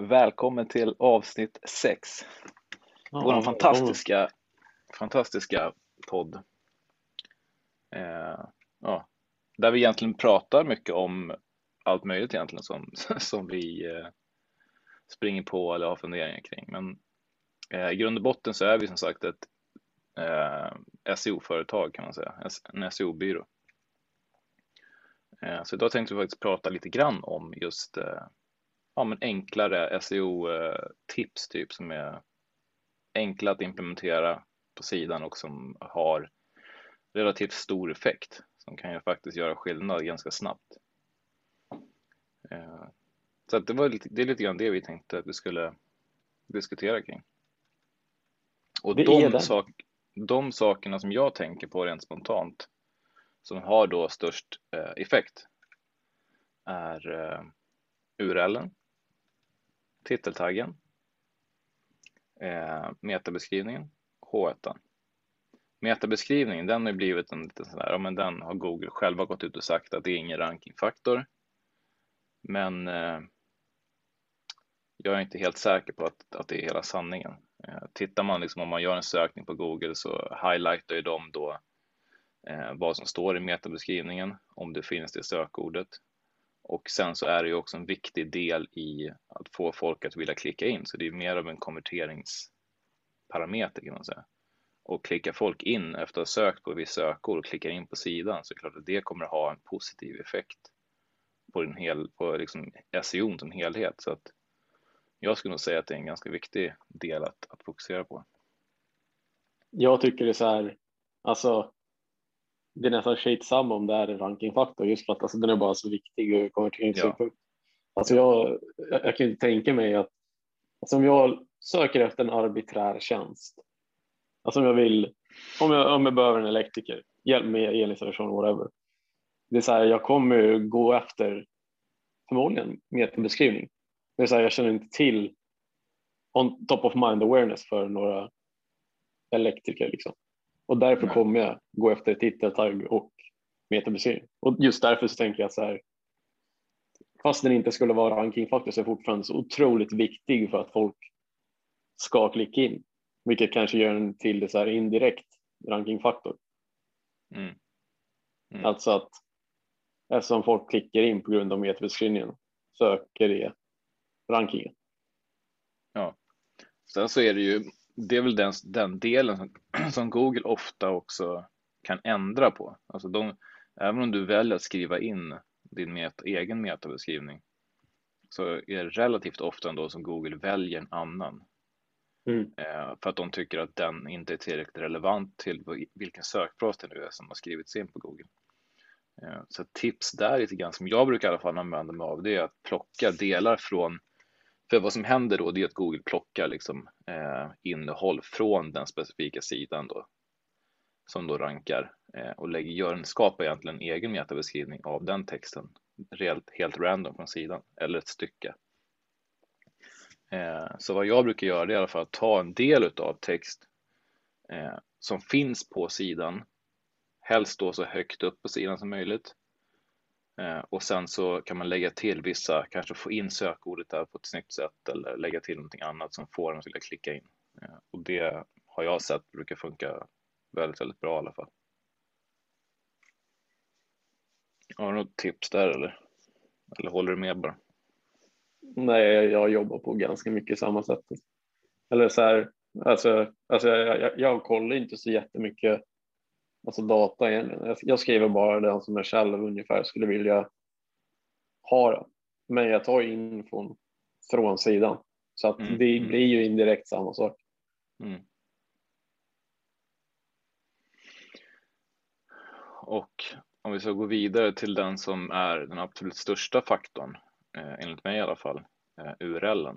Välkommen till avsnitt 6. Ja, Vår fantastiska, fantastiska podd. Eh, ja, där vi egentligen pratar mycket om allt möjligt egentligen som, som vi eh, springer på eller har funderingar kring. Men eh, i grund och botten så är vi som sagt ett eh, SEO-företag kan man säga, en SEO-byrå. Eh, så idag tänkte vi faktiskt prata lite grann om just eh, ja, men enklare SEO-tips typ som är enkla att implementera på sidan och som har relativt stor effekt som kan ju faktiskt göra skillnad ganska snabbt. Eh, Så att det, var lite, det är lite grann det vi tänkte att vi skulle diskutera kring. Och de, sak, de sakerna som jag tänker på rent spontant som har då störst eh, effekt är eh, URLen, titeltaggen, eh, metabeskrivningen, H1. Metabeskrivningen, den har blivit en liten sån där, ja men den har Google själva gått ut och sagt att det är ingen rankingfaktor. Men eh, jag är inte helt säker på att, att det är hela sanningen. Eh, tittar man liksom om man gör en sökning på Google så highlightar ju de då eh, vad som står i metabeskrivningen, om det finns det sökordet. Och sen så är det ju också en viktig del i att få folk att vilja klicka in, så det är mer av en konverteringsparameter kan man säga. Och klickar folk in efter att ha sökt på vissa sökord och klickar in på sidan så är det klart att det kommer att ha en positiv effekt på, den hel, på liksom SEO som helhet. Så att jag skulle nog säga att det är en ganska viktig del att, att fokusera på. Jag tycker det är så här, alltså det är nästan skitsamma om det är en rankingfaktor just för att alltså, den är bara så viktig ur konverteringssynpunkt. Alltså jag, jag, jag kan inte tänka mig att alltså, om jag söker efter en arbiträr tjänst, alltså om jag vill, om jag, om jag behöver en elektriker, hjälp med elinstallation, whatever. Det är så här, jag kommer gå efter förmodligen metabeskrivning. Det är så här, jag känner inte till on top of mind awareness för några elektriker liksom. Och därför kommer jag gå efter titeltagg och metabeskrivning. Och just därför så tänker jag så här. Fast den inte skulle vara rankingfaktor så är fortfarande så otroligt viktig för att folk ska klicka in. Vilket kanske gör den till det så här indirekt rankingfaktor. Mm. Mm. Alltså att eftersom folk klickar in på grund av metabeskrivningen söker det rankingen. Sen så är det ju, det är väl den, den delen som, som Google ofta också kan ändra på. Alltså de, även om du väljer att skriva in din met, egen metabeskrivning så är det relativt ofta ändå som Google väljer en annan. Mm. Eh, för att de tycker att den inte är tillräckligt relevant till vilken sökfras det nu är som har skrivits in på Google. Eh, så tips där lite grann som jag brukar i alla fall använda mig av det är att plocka delar från för vad som händer då det är att Google plockar liksom, eh, innehåll från den specifika sidan då som då rankar eh, och lägger, gör en, skapar egentligen en egen metabeskrivning av den texten helt, helt random från sidan eller ett stycke. Eh, så vad jag brukar göra det är i alla fall att ta en del utav text eh, som finns på sidan, helst då så högt upp på sidan som möjligt. Eh, och sen så kan man lägga till vissa, kanske få in sökordet där på ett snyggt sätt eller lägga till någonting annat som får dem att vilja klicka in. Eh, och det har jag sett brukar funka väldigt, väldigt bra i alla fall. Har du något tips där eller? Eller håller du med bara? Nej, jag jobbar på ganska mycket samma sätt. Eller så här, alltså, alltså jag, jag, jag kollar inte så jättemycket alltså data egentligen. Jag, skriver bara det som jag själv ungefär skulle vilja ha. Men jag tar infon från sidan. Så att Mm, det mm. blir ju indirekt samma sak. Mm. Och om vi ska gå vidare till den som är den absolut största faktorn, eh, enligt mig i alla fall, eh, URLen.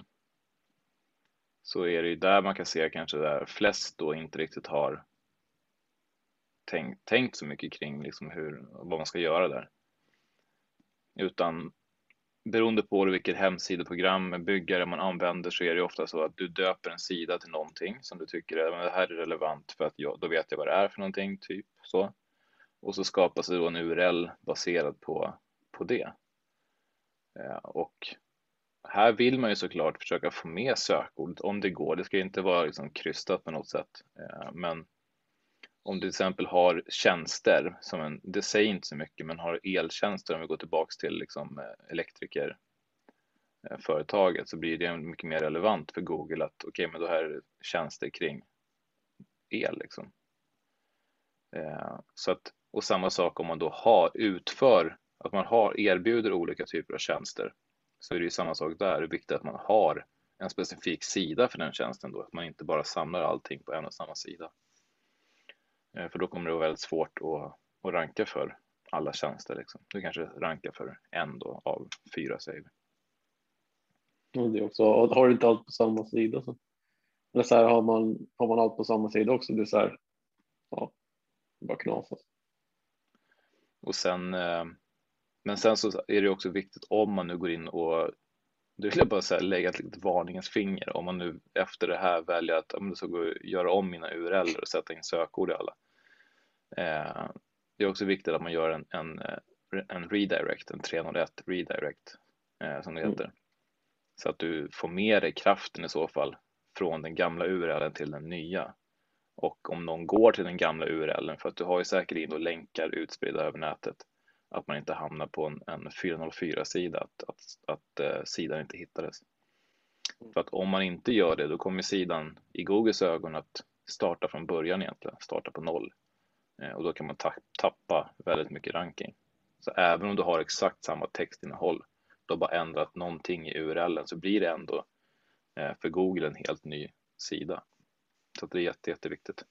Så är det ju där man kan se kanske där flest då inte riktigt har tänkt, tänkt så mycket kring liksom hur, vad man ska göra där. Utan beroende på vilket hemsidoprogram byggare man använder så är det ofta så att du döper en sida till någonting som du tycker är, men det här är relevant för att jag, då vet jag vad det är för någonting, typ så. Och så skapas det då en URL baserad på, på det. Eh, och här vill man ju såklart försöka få med sökordet om det går. Det ska inte vara liksom krystat på något sätt. Eh, men om du till exempel har tjänster, som en, det säger inte så mycket, men har eltjänster om vi går tillbaks till liksom eh, elektrikerföretaget eh, så blir det mycket mer relevant för Google att okej, okay, men då här är tjänster kring el liksom. Eh, så att, och samma sak om man då har, utför, att man har, erbjuder olika typer av tjänster så är det ju samma sak där. Det är viktigt att man har en specifik sida för den tjänsten då, att man inte bara samlar allting på en och samma sida. Eh, för då kommer det vara väldigt svårt att, att ranka för alla tjänster. Liksom. Du kanske rankar för en då av fyra säger vi. Det också, har du inte allt på samma sida så. Eller så här, har, man, har man allt på samma sida också, det är så här, ja, bara knasas. Och sen eh, men sen så är det också viktigt om man nu går in och då vill jag bara säga, lägga ett litet varningens finger om man nu efter det här väljer att om det ska gå göra om mina URL och sätta in sökord i alla. Eh, det är också viktigt att man gör en, en, eh, en redirect, en 301 redirect eh, som det mm. heter. Mm. Så att du får med dig kraften i så fall från den gamla URLen till den nya. Och om någon går till den gamla URLen, för att du har ju säkert in och länkar utspridda över nätet, att man inte hamnar på en, en 404-sida, att, att, att eh, sidan inte hittades. Mm. För att om man inte gör det, då kommer sidan i Googles ögon att starta från början egentligen, starta på noll. Eh, och då kan man ta tappa väldigt mycket ranking. Så även om du har exakt samma textinnehåll, du har bara ändrat någonting i URLen, så blir det ändå eh, för Google en helt ny sida. Så det är jätte, jätteviktigt.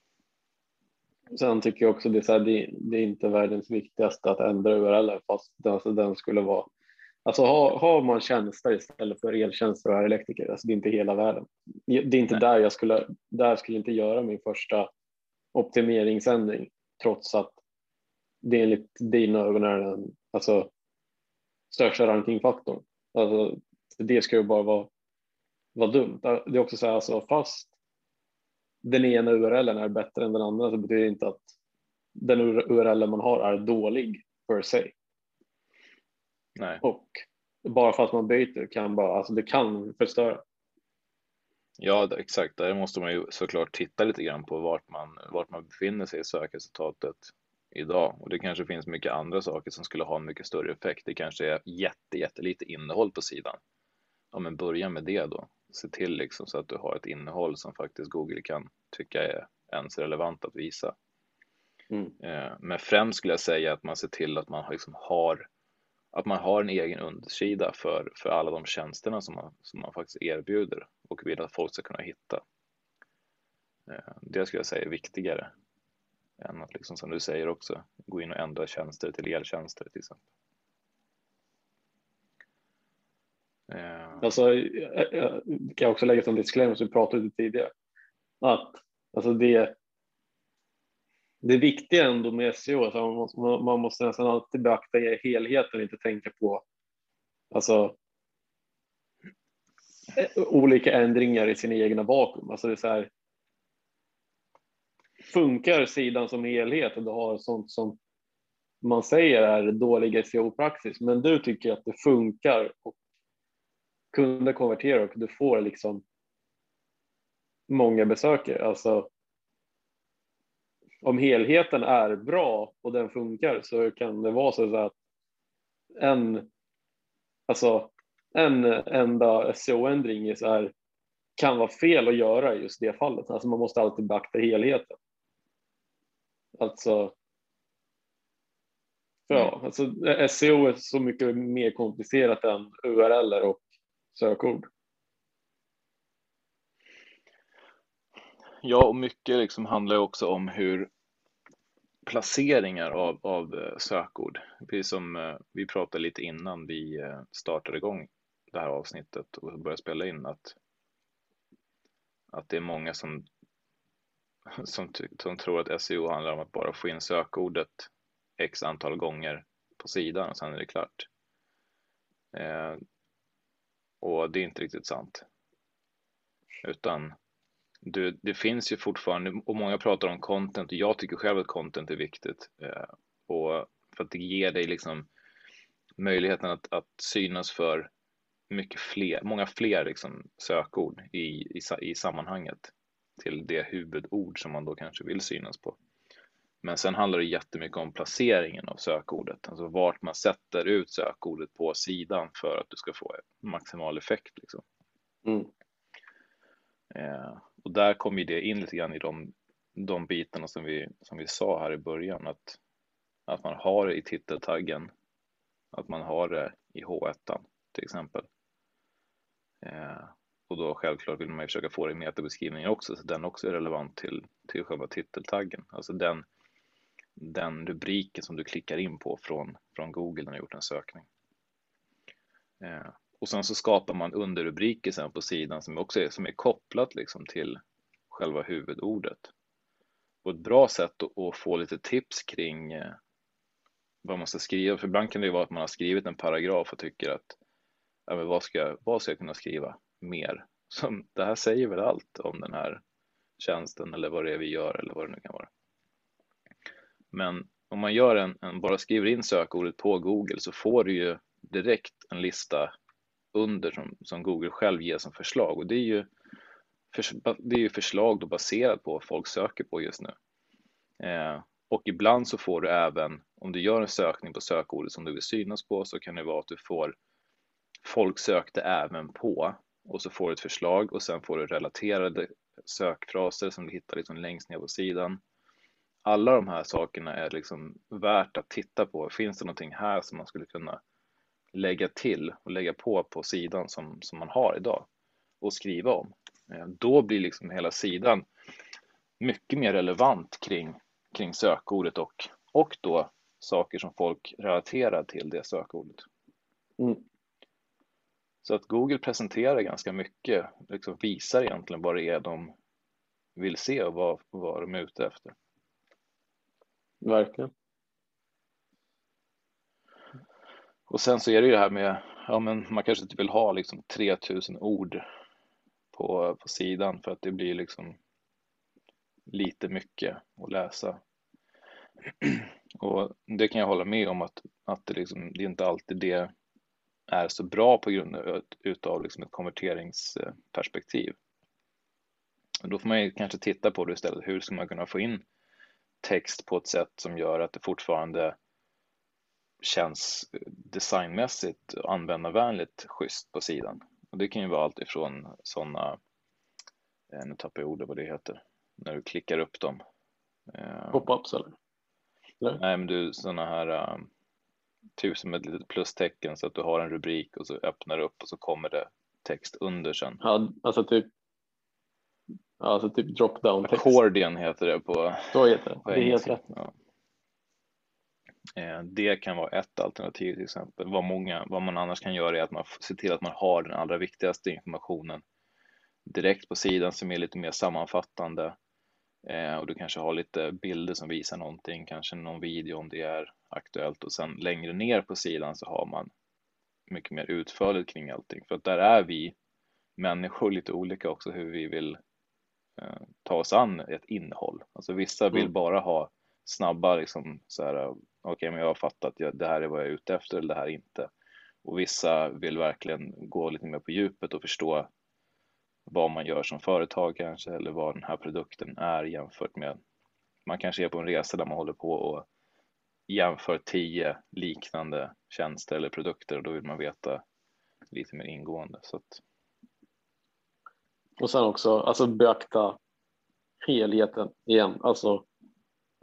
Sen tycker jag också det är, så här, det, det, är inte världens viktigaste att ändra URL fast den, alltså den skulle vara Alltså har, har man tjänster istället för eltjänster och är elektriker, alltså det är inte hela världen. Det är inte Nej. där jag skulle, där skulle inte göra min första optimeringsändring trots att det enligt dina ögon är den alltså, största rankingfaktorn. Alltså, det ska ju bara vara, vara dumt. Det är också så här, alltså, fast den ena URLen är bättre än den andra så betyder det inte att den URL man har är dålig per se. Nej. Och bara för att man byter kan bara, alltså det kan förstöra. Ja, exakt. Där måste man ju såklart titta lite grann på vart man, vart man befinner sig i sökresultatet idag. Och det kanske finns mycket andra saker som skulle ha en mycket större effekt. Det kanske är jätte, jättelite innehåll på sidan. Ja, men börja med det då se till liksom så att du har ett innehåll som faktiskt Google kan tycka är ens relevant att visa. Mm. Eh, men främst skulle jag säga att man ser till att man liksom har att man har en egen undersida för, för alla de tjänsterna som man, som man faktiskt erbjuder och vill att folk ska kunna hitta. Eh, det skulle jag säga är viktigare än att, liksom, som du säger också, gå in och ändra tjänster till eltjänster till exempel. Eh. Alltså, jag kan också lägga som disclaimer som vi pratade om tidigare. Att alltså det, det viktiga ändå med SEO, alltså man, måste, man måste nästan alltid beakta helheten och inte tänka på alltså, olika ändringar i sina egna vakuum. Alltså det är så här, funkar sidan som helhet och du har sånt som man säger är dålig SEO-praxis, men du tycker att det funkar och kunder konverterar och du får liksom många besökare. Alltså, om helheten är bra och den funkar så kan det vara så att en, alltså, en enda SEO-ändring kan vara fel att göra i just det fallet. Alltså man måste alltid beakta helheten. Alltså, ja, alltså SEO är så mycket mer komplicerat än URL och sökord. Ja, och mycket liksom handlar också om hur placeringar av, av eh, sökord, precis som eh, vi pratade lite innan vi eh, startade igång det här avsnittet och började spela in, att, att det är många som, som, som tror att SEO handlar om att bara få in sökordet x antal gånger på sidan och sen är det klart. Och det är inte riktigt sant. Utan du, det finns ju fortfarande, och många pratar om content och jag tycker själv att content är viktigt. Eh, och för att det ger dig liksom möjligheten att, att synas för mycket fler, många fler liksom sökord i, i, i sammanhanget till det huvudord som man då kanske vill synas på. Men sen handlar det jättemycket om placeringen av sökordet, alltså vart man sätter ut sökordet på sidan för att du ska få maximal effekt. Liksom. Mm. Eh, och där kommer det in lite grann i de, de bitarna som vi, som vi sa här i början, att, att man har det i titeltaggen, att man har det i H1 till exempel. Eh, och då självklart vill man ju försöka få det i metabeskrivningen också, så den också är relevant till, till själva titeltaggen, alltså den den rubriken som du klickar in på från, från Google när du gjort en sökning. Eh, och sen så skapar man underrubriker sen på sidan som också är, som är kopplat liksom till själva huvudordet. Och ett bra sätt att, att få lite tips kring eh, vad man ska skriva, för ibland kan det ju vara att man har skrivit en paragraf och tycker att ja, men vad, ska, vad ska jag kunna skriva mer? Som, det här säger väl allt om den här tjänsten eller vad det är vi gör eller vad det nu kan vara. Men om man gör en, en, bara skriver in sökordet på Google så får du ju direkt en lista under som, som Google själv ger som förslag och det är ju, för, det är ju förslag då baserat på vad folk söker på just nu. Eh, och ibland så får du även, om du gör en sökning på sökordet som du vill synas på så kan det vara att du får folk sökte även på och så får du ett förslag och sen får du relaterade sökfraser som du hittar liksom längst ner på sidan alla de här sakerna är liksom värt att titta på. Finns det någonting här som man skulle kunna lägga till och lägga på på sidan som, som man har idag och skriva om? Eh, då blir liksom hela sidan mycket mer relevant kring, kring sökordet och, och då saker som folk relaterar till det sökordet. Mm. Så att Google presenterar ganska mycket, liksom visar egentligen vad det är de vill se och vad, vad de är ute efter. Verkligen. Och sen så är det ju det här med, ja men man kanske inte vill ha liksom 3000 ord på, på sidan för att det blir liksom lite mycket att läsa. Och det kan jag hålla med om att, att det, liksom, det är inte alltid det är så bra på grund utav liksom ett konverteringsperspektiv. Då får man ju kanske titta på det istället. Hur ska man kunna få in text på ett sätt som gör att det fortfarande känns designmässigt och användarvänligt schysst på sidan. Och det kan ju vara allt ifrån sådana, eh, nu tappar jag ordet vad det heter, när du klickar upp dem. Eh, Pop-ups eller? eller? Nej, men du sådana här um, tusen med ett litet plustecken så att du har en rubrik och så öppnar du upp och så kommer det text under sen. Ja, alltså typ Alltså typ drop down text. Accordion heter det på, Så heter det. det är helt rätt. Ja. Eh, det kan vara ett alternativ till exempel. Vad, många, vad man annars kan göra är att man ser till att man har den allra viktigaste informationen direkt på sidan som är lite mer sammanfattande. Eh, och du kanske har lite bilder som visar någonting, kanske någon video om det är aktuellt och sen längre ner på sidan så har man mycket mer utförligt kring allting. För att där är vi människor lite olika också hur vi vill ta oss an ett innehåll. Alltså vissa vill mm. bara ha snabba liksom så här, okej, okay, men jag har fattat, det här är vad jag är ute efter eller det här är inte. Och vissa vill verkligen gå lite mer på djupet och förstå vad man gör som företag kanske eller vad den här produkten är jämfört med man kanske är på en resa där man håller på och jämför tio liknande tjänster eller produkter och då vill man veta lite mer ingående. Så att och sen också alltså beakta helheten igen. Alltså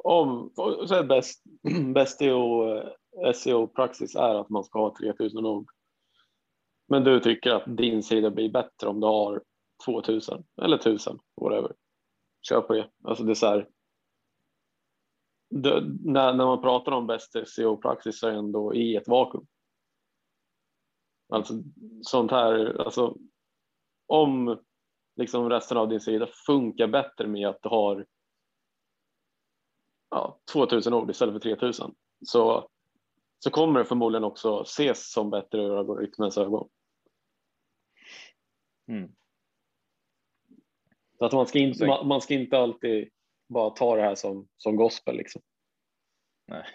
om så är bäst, bäst eh, SEO-praxis är att man ska ha 3000 ord. Men du tycker att din sida blir bättre om du har 2000 eller 1000, whatever. Kör på det. Alltså det är så här. Det, när, när man pratar om bäst SEO-praxis så är det ändå i ett vakuum. Alltså sånt här, alltså om liksom resten av din sida funkar bättre med att du har ja, 2000 ord istället för 3000 så, så kommer det förmodligen också ses som bättre ur algoritmens ögon. Mm. Så att man ska, inte, man, man, ska inte alltid bara ta det här som, som gospel liksom. Nej.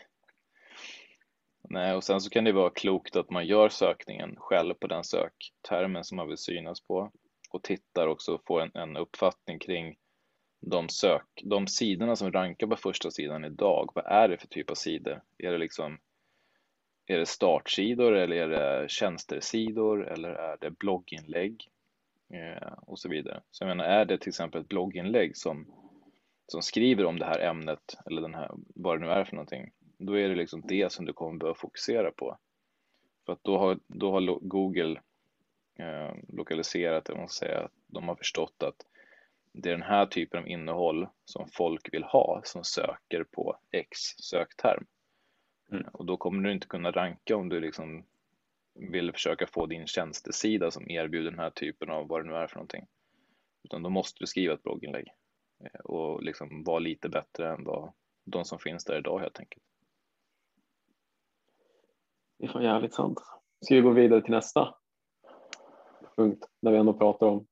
Nej, och sen så kan det vara klokt att man gör sökningen själv på den söktermen som man vill synas på och tittar också och får en, en uppfattning kring de, sök, de sidorna som rankar på första sidan idag. Vad är det för typ av sidor? Är det liksom är det startsidor eller är det tjänstersidor eller är det blogginlägg eh, och så vidare. Så jag menar, är det till exempel ett blogginlägg som, som skriver om det här ämnet eller den här, vad det nu är för någonting, då är det liksom det som du kommer behöva fokusera på. För att då har, då har Google eh, lokaliserat, jag måste säga, att de har förstått att det är den här typen av innehåll som folk vill ha som söker på X sökterm. Mm. Och då kommer du inte kunna ranka om du liksom vill försöka få din tjänstesida som erbjuder den här typen av vad det nu är för någonting. Utan då måste du skriva ett blogginlägg eh, och liksom vara lite bättre än vad de som finns där idag helt enkelt. Det är fan jävligt sant. Ska vi gå vidare till nästa punkt när vi ändå pratar om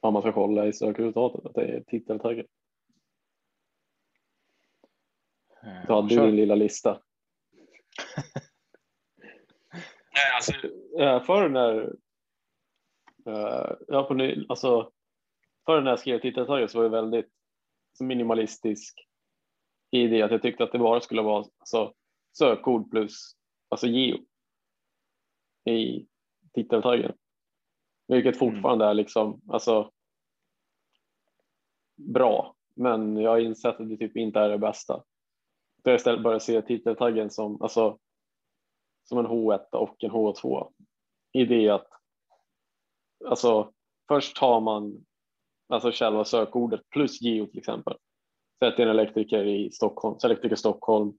vad man ska kolla i sökresultatet, att det är titeltaggen. Du hade ju din lilla lista. Nej, alltså, förr när uh, jag på ny, alltså, förr när jag skrev titeltaget så var jag väldigt minimalistisk i det att jag tyckte att det bara skulle vara alltså, sökord plus alltså geo i titeltaggen. Vilket mm. fortfarande är liksom alltså bra, men jag har insett att det typ inte är det bästa. Så jag istället börjar se titeltaggen som alltså som en H1 och en H2 i det att alltså först tar man alltså själva sökordet plus geo till exempel. Sätt in elektriker i Stockholm, elektriker Stockholm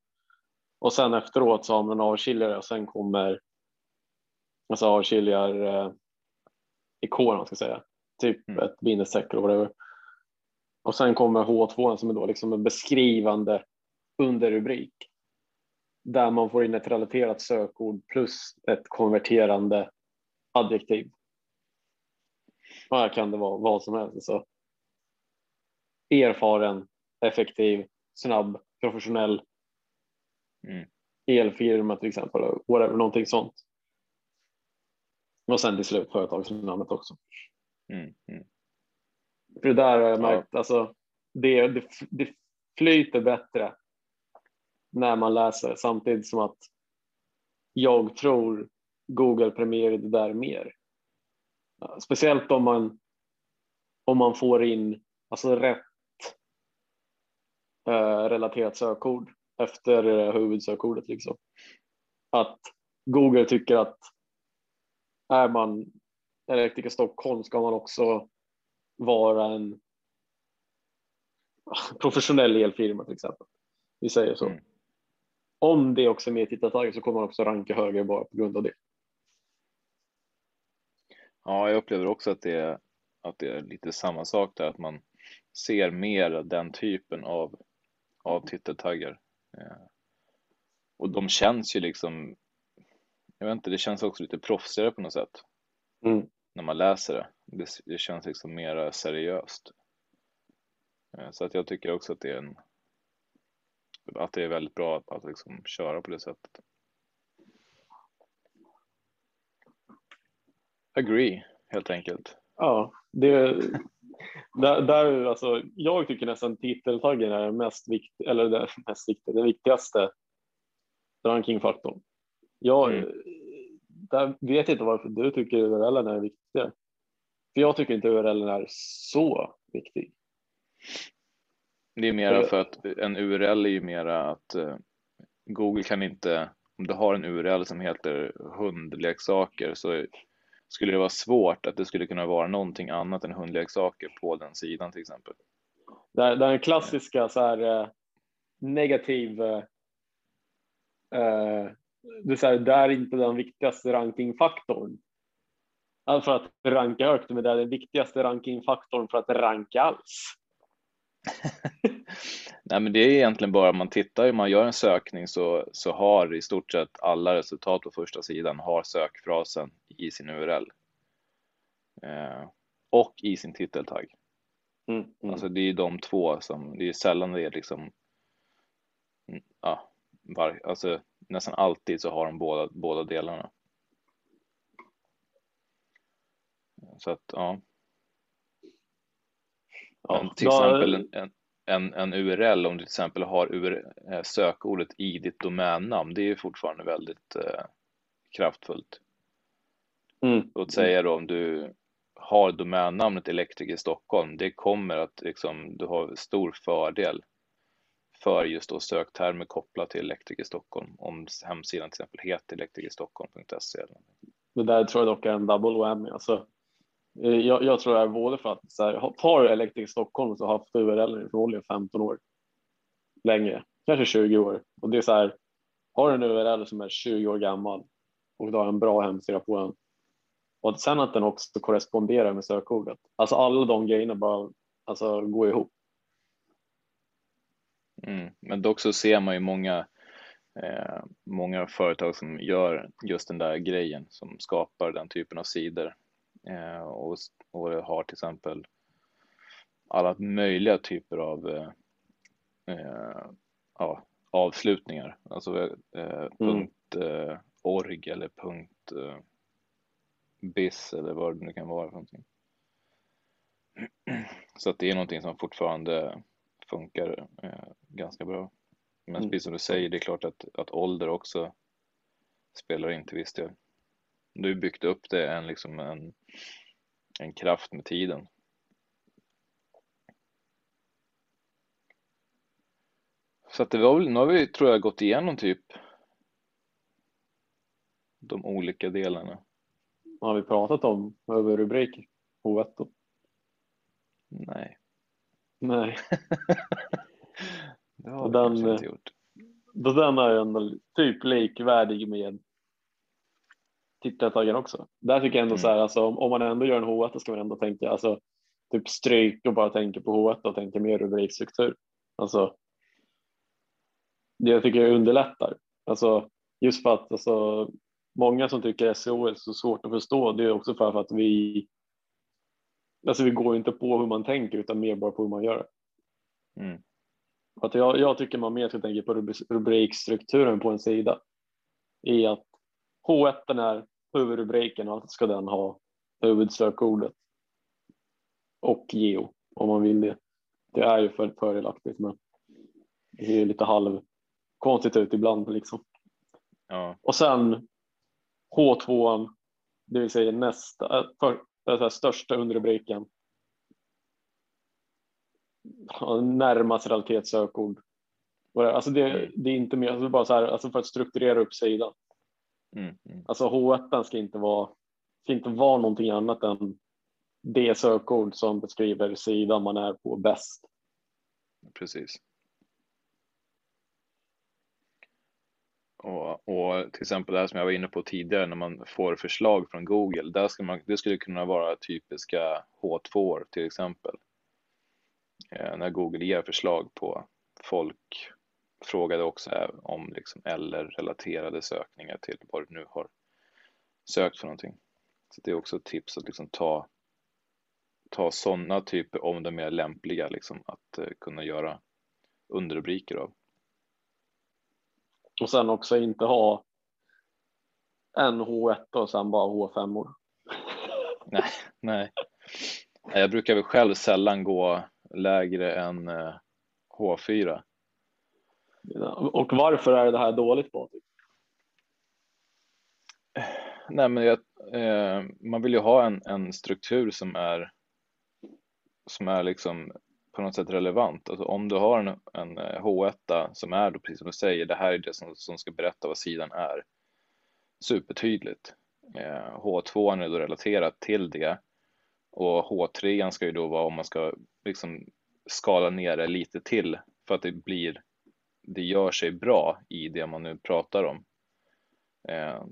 och sen efteråt så har man en avskiljare och sen kommer alltså avskiljar eh, ikon man ska säga, typ mm. ett bindestreck eller whatever. Och sen kommer H2 som är då liksom en beskrivande underrubrik där man får in ett relaterat sökord plus ett konverterande adjektiv. Och här kan det vara vad som helst. Alltså. Erfaren, effektiv, snabb, professionell. Mm. Elfirma till exempel, whatever, någonting sånt. Och sen till slut företagsnamnet också. Mm. Mm. För det där har jag märkt, ja. alltså, det, det, det flyter bättre när man läser samtidigt som att jag tror Google premierar det där mer. Speciellt om man, om man får in alltså rätt eh, relaterat sökord efter eh, huvudsökordet. Liksom. Att Google tycker att är man elektriker Stockholm ska man också vara en professionell elfirma till exempel. Vi säger så. Mm om det också är med i tittartaget så kommer man också ranka högre bara på grund av det. Ja, jag upplever också att det är, att det är lite samma sak där, att man ser mer den typen av, av titeltaggar. Eh, och de känns ju liksom, jag vet inte, det känns också lite proffsigare på något sätt. Mm. När man läser det. det. det. känns liksom mer seriöst. Eh, så att jag tycker också att det är en, att det är väldigt bra att, att liksom köra på det sättet. Agree, helt enkelt. Ja, det, där, där, alltså, jag tycker nästan titeltaggen är mest viktiga, eller det mest viktiga, den viktigaste rankingfaktorn. Jag mm. där vet inte varför du tycker URLen är viktig. För jag tycker inte URLen är så viktig. Det är mera för att en URL är ju mera att uh, Google kan inte, om du har en URL som heter hundleksaker så skulle det vara svårt att det skulle kunna vara någonting annat än hundleksaker på den sidan till exempel. Den klassiska så här uh, negativ, uh, det, är här, det är inte den viktigaste rankingfaktorn. För att ranka högt, men det är den viktigaste rankingfaktorn för att ranka alls. Nej, men det är egentligen bara man tittar, man gör en sökning så, så har i stort sett alla resultat på första sidan har sökfrasen i sin URL. Eh, och i sin titeltagg. Mm, mm. Alltså det är de två som, det är sällan det är liksom, ja, var, alltså nästan alltid så har de båda, båda delarna. Så att ja. ja till då... exempel en, en, en, URL, om du till exempel har URL, eh, sökordet i ditt domännamn, det är fortfarande väldigt eh, kraftfullt. Mm. Låt säga då om du har domännamnet Elektriker Stockholm, det kommer att liksom, du har stor fördel för just då söktermer kopplat till Elektriker Stockholm om hemsidan till exempel heter elektrikerstockholm.se. Det där tror jag dock är en double whammy. Alltså, eh, jag, jag tror det är både för att så här, tar Elektriker Stockholm så har haft URL i förmodligen 15 år längre, kanske 20 år och det är så här. Har du en URL som är 20 år gammal och du har en bra hemsida på den och sen att den också korresponderar med sökordet. Alltså alla de grejerna bara alltså, går ihop. Mm. Men dock så ser man ju många, eh, många företag som gör just den där grejen som skapar den typen av sidor eh, och, och har till exempel alla möjliga typer av eh, eh ja, avslutningar, alltså eh, mm. punkt eh, org eller punkt BIS eller vad det nu kan vara för någonting. Så att det är någonting som fortfarande funkar eh, ganska bra. Men mm. precis som du säger, det är klart att, att ålder också spelar in till viss del. Du har byggt upp det en, liksom en, en kraft med tiden. Så att det var väl, nu har vi tror jag gått igenom typ de olika delarna. Har vi pratat om överrubriker? H1? Nej. Nej. det har vi den, kanske inte gjort. Då den är ändå typ likvärdig med tittartaggen också. Där tycker jag ändå mm. så här, alltså, om, om man ändå gör en H1 ska man ändå tänka, alltså typ stryk och bara tänka på H1 och tänka mer rubrikstruktur. Alltså, det jag tycker jag underlättar. Alltså, just för att alltså, många som tycker SEO är så svårt att förstå, det är också för att vi Alltså vi går inte på hur man tänker utan mer bara på hur man gör. Mm. Att jag, jag tycker man mer ska tänka på rubrikstrukturen på en sida. I att H1 är huvudrubriken och att ska den ha huvudsökordet. Och geo om man vill det. Det är ju för fördelaktigt men det är lite halv konstigt ut ibland liksom. Ja. Och sen H2, det vill säga nästa, äh, för, här största underrubriken. Närmast relativitetssökord. Alltså det, mm. det är inte mer, alltså bara så här, alltså för att strukturera upp sidan. Mm, mm. Alltså H1 ska inte vara, ska inte vara någonting annat än det sökord som beskriver sidan man är på bäst. Precis. Och, och, till exempel det här som jag var inne på tidigare när man får förslag från Google, där ska man, det skulle kunna vara typiska H2 till exempel. Eh, när Google ger förslag på folk frågade också om liksom eller-relaterade sökningar till vad du nu har sökt för någonting. Så det är också ett tips att liksom ta, ta sådana typer om de är lämpliga liksom, att eh, kunna göra underrubriker av. Och sen också inte ha en H1 och sen bara H5 år. nej, nej. Jag brukar väl själv sällan gå lägre än H4. Eh, och varför är det här dåligt Patrik? Nej, men jag, eh, man vill ju ha en, en struktur som är som är liksom på något sätt relevant. Alltså om du har en, en H1 eh, som är då precis som du säger, det här är det som, som ska berätta vad sidan är. Supertydligt. Eh, H2 är då relaterat till det och H3 ska ju då vara om man ska liksom skala ner det lite till för att det blir, det gör sig bra i det man nu pratar om. Eh,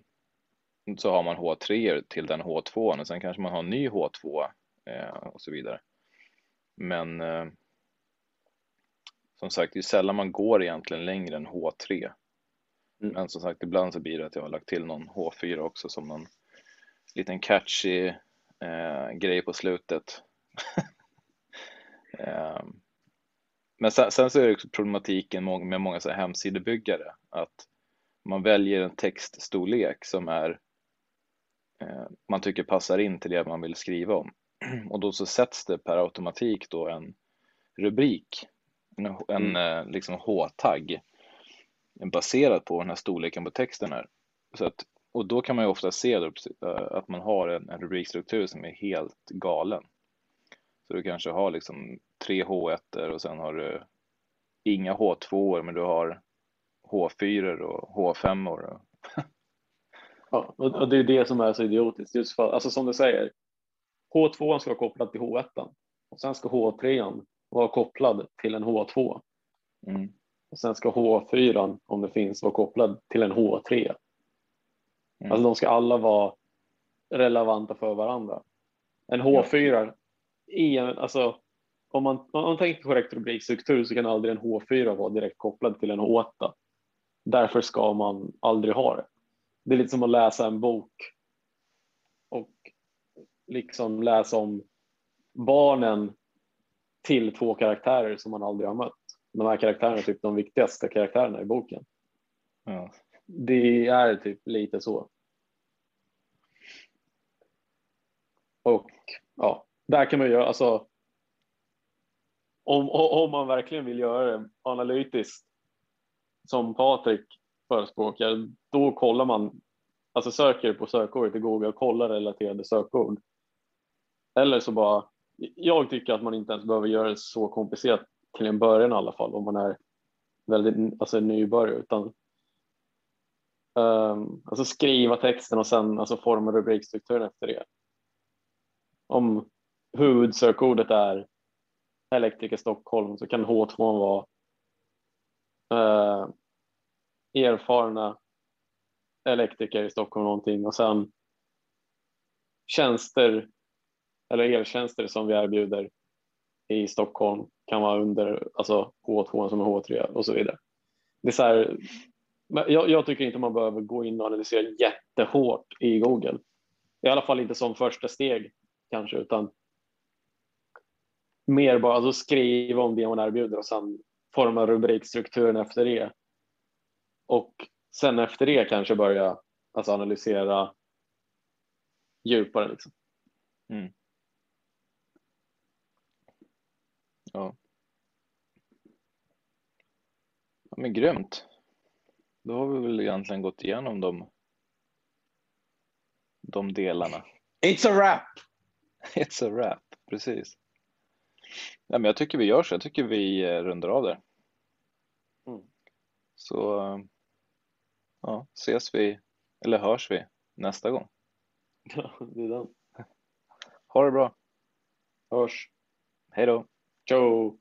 så har man H3 till den H2 och sen kanske man har en ny H2 eh, och så vidare. Men eh, som sagt, det är sällan man går egentligen längre än H3. Mm. Men som sagt, ibland så blir det att jag har lagt till någon H4 också som någon liten catchy eh, grej på slutet. eh, men sen, sen, så är det också problematiken med många så här hemsidebyggare att man väljer en textstorlek som är eh, man tycker passar in till det man vill skriva om och då så sätts det per automatik då en rubrik, en, en mm. liksom H-tagg baserat på den här storleken på texten här. Så att, och då kan man ju ofta se då, att man har en, en rubrikstruktur som är helt galen. Så du kanske har liksom tre H1 och sen har du inga H2 men du har H4 och H5 och Ja, och det är det som är så idiotiskt. Just för, alltså som du säger, H2 ska vara kopplad till H1 och sen ska H3 vara kopplad till en H2. Mm. Och sen ska H4 om det finns vara kopplad till en H3. Mm. Alltså de ska alla vara relevanta för varandra. En H4 i en, alltså om man, om man tänker korrekt rubrikstruktur så kan aldrig en H4 vara direkt kopplad till en H8. Därför ska man aldrig ha det. Det är lite som att läsa en bok och liksom läsa om barnen till två karaktärer som man aldrig har mött. De här karaktärerna är typ de viktigaste karaktärerna i boken. Ja. Det är typ lite så. Och ja, där kan man göra, alltså om, om man verkligen vill göra det analytiskt som Patrik förespråkar, då kollar man, alltså söker på sökordet i Google och kollar relaterade sökord. Eller så bara, jag tycker att man inte ens behöver göra det så komplicerat till en början i alla fall om man är väldigt alltså nybörjare utan um, alltså skriva texten och sen alltså forma rubrikstrukturen efter det. Om huvudsökordet är elektriker Stockholm så kan H2 vara uh, erfarna elektriker i Stockholm någonting och sen tjänster eller eltjänster som vi erbjuder i Stockholm kan vara under alltså H2 som är H3 och så vidare. Det är så här, jag, jag, tycker inte man behöver gå in och analysera jättehårt i Google. I alla fall inte som första steg kanske, utan mer bara alltså skriva om det man erbjuder och sen forma rubrikstrukturen efter det. Och sen efter det kanske börja alltså analysera djupare. Liksom. Mm. Ja. ja. Men grymt. Då har vi väl egentligen gått igenom de, de delarna. It's a wrap! It's a wrap, precis. Ja, men jag tycker vi gör så. Jag tycker vi eh, rundar av där. Mm. Så ja, ses vi, eller hörs vi nästa gång. Ja, det är den. Ha det bra. Hörs. Hej då. Ciao.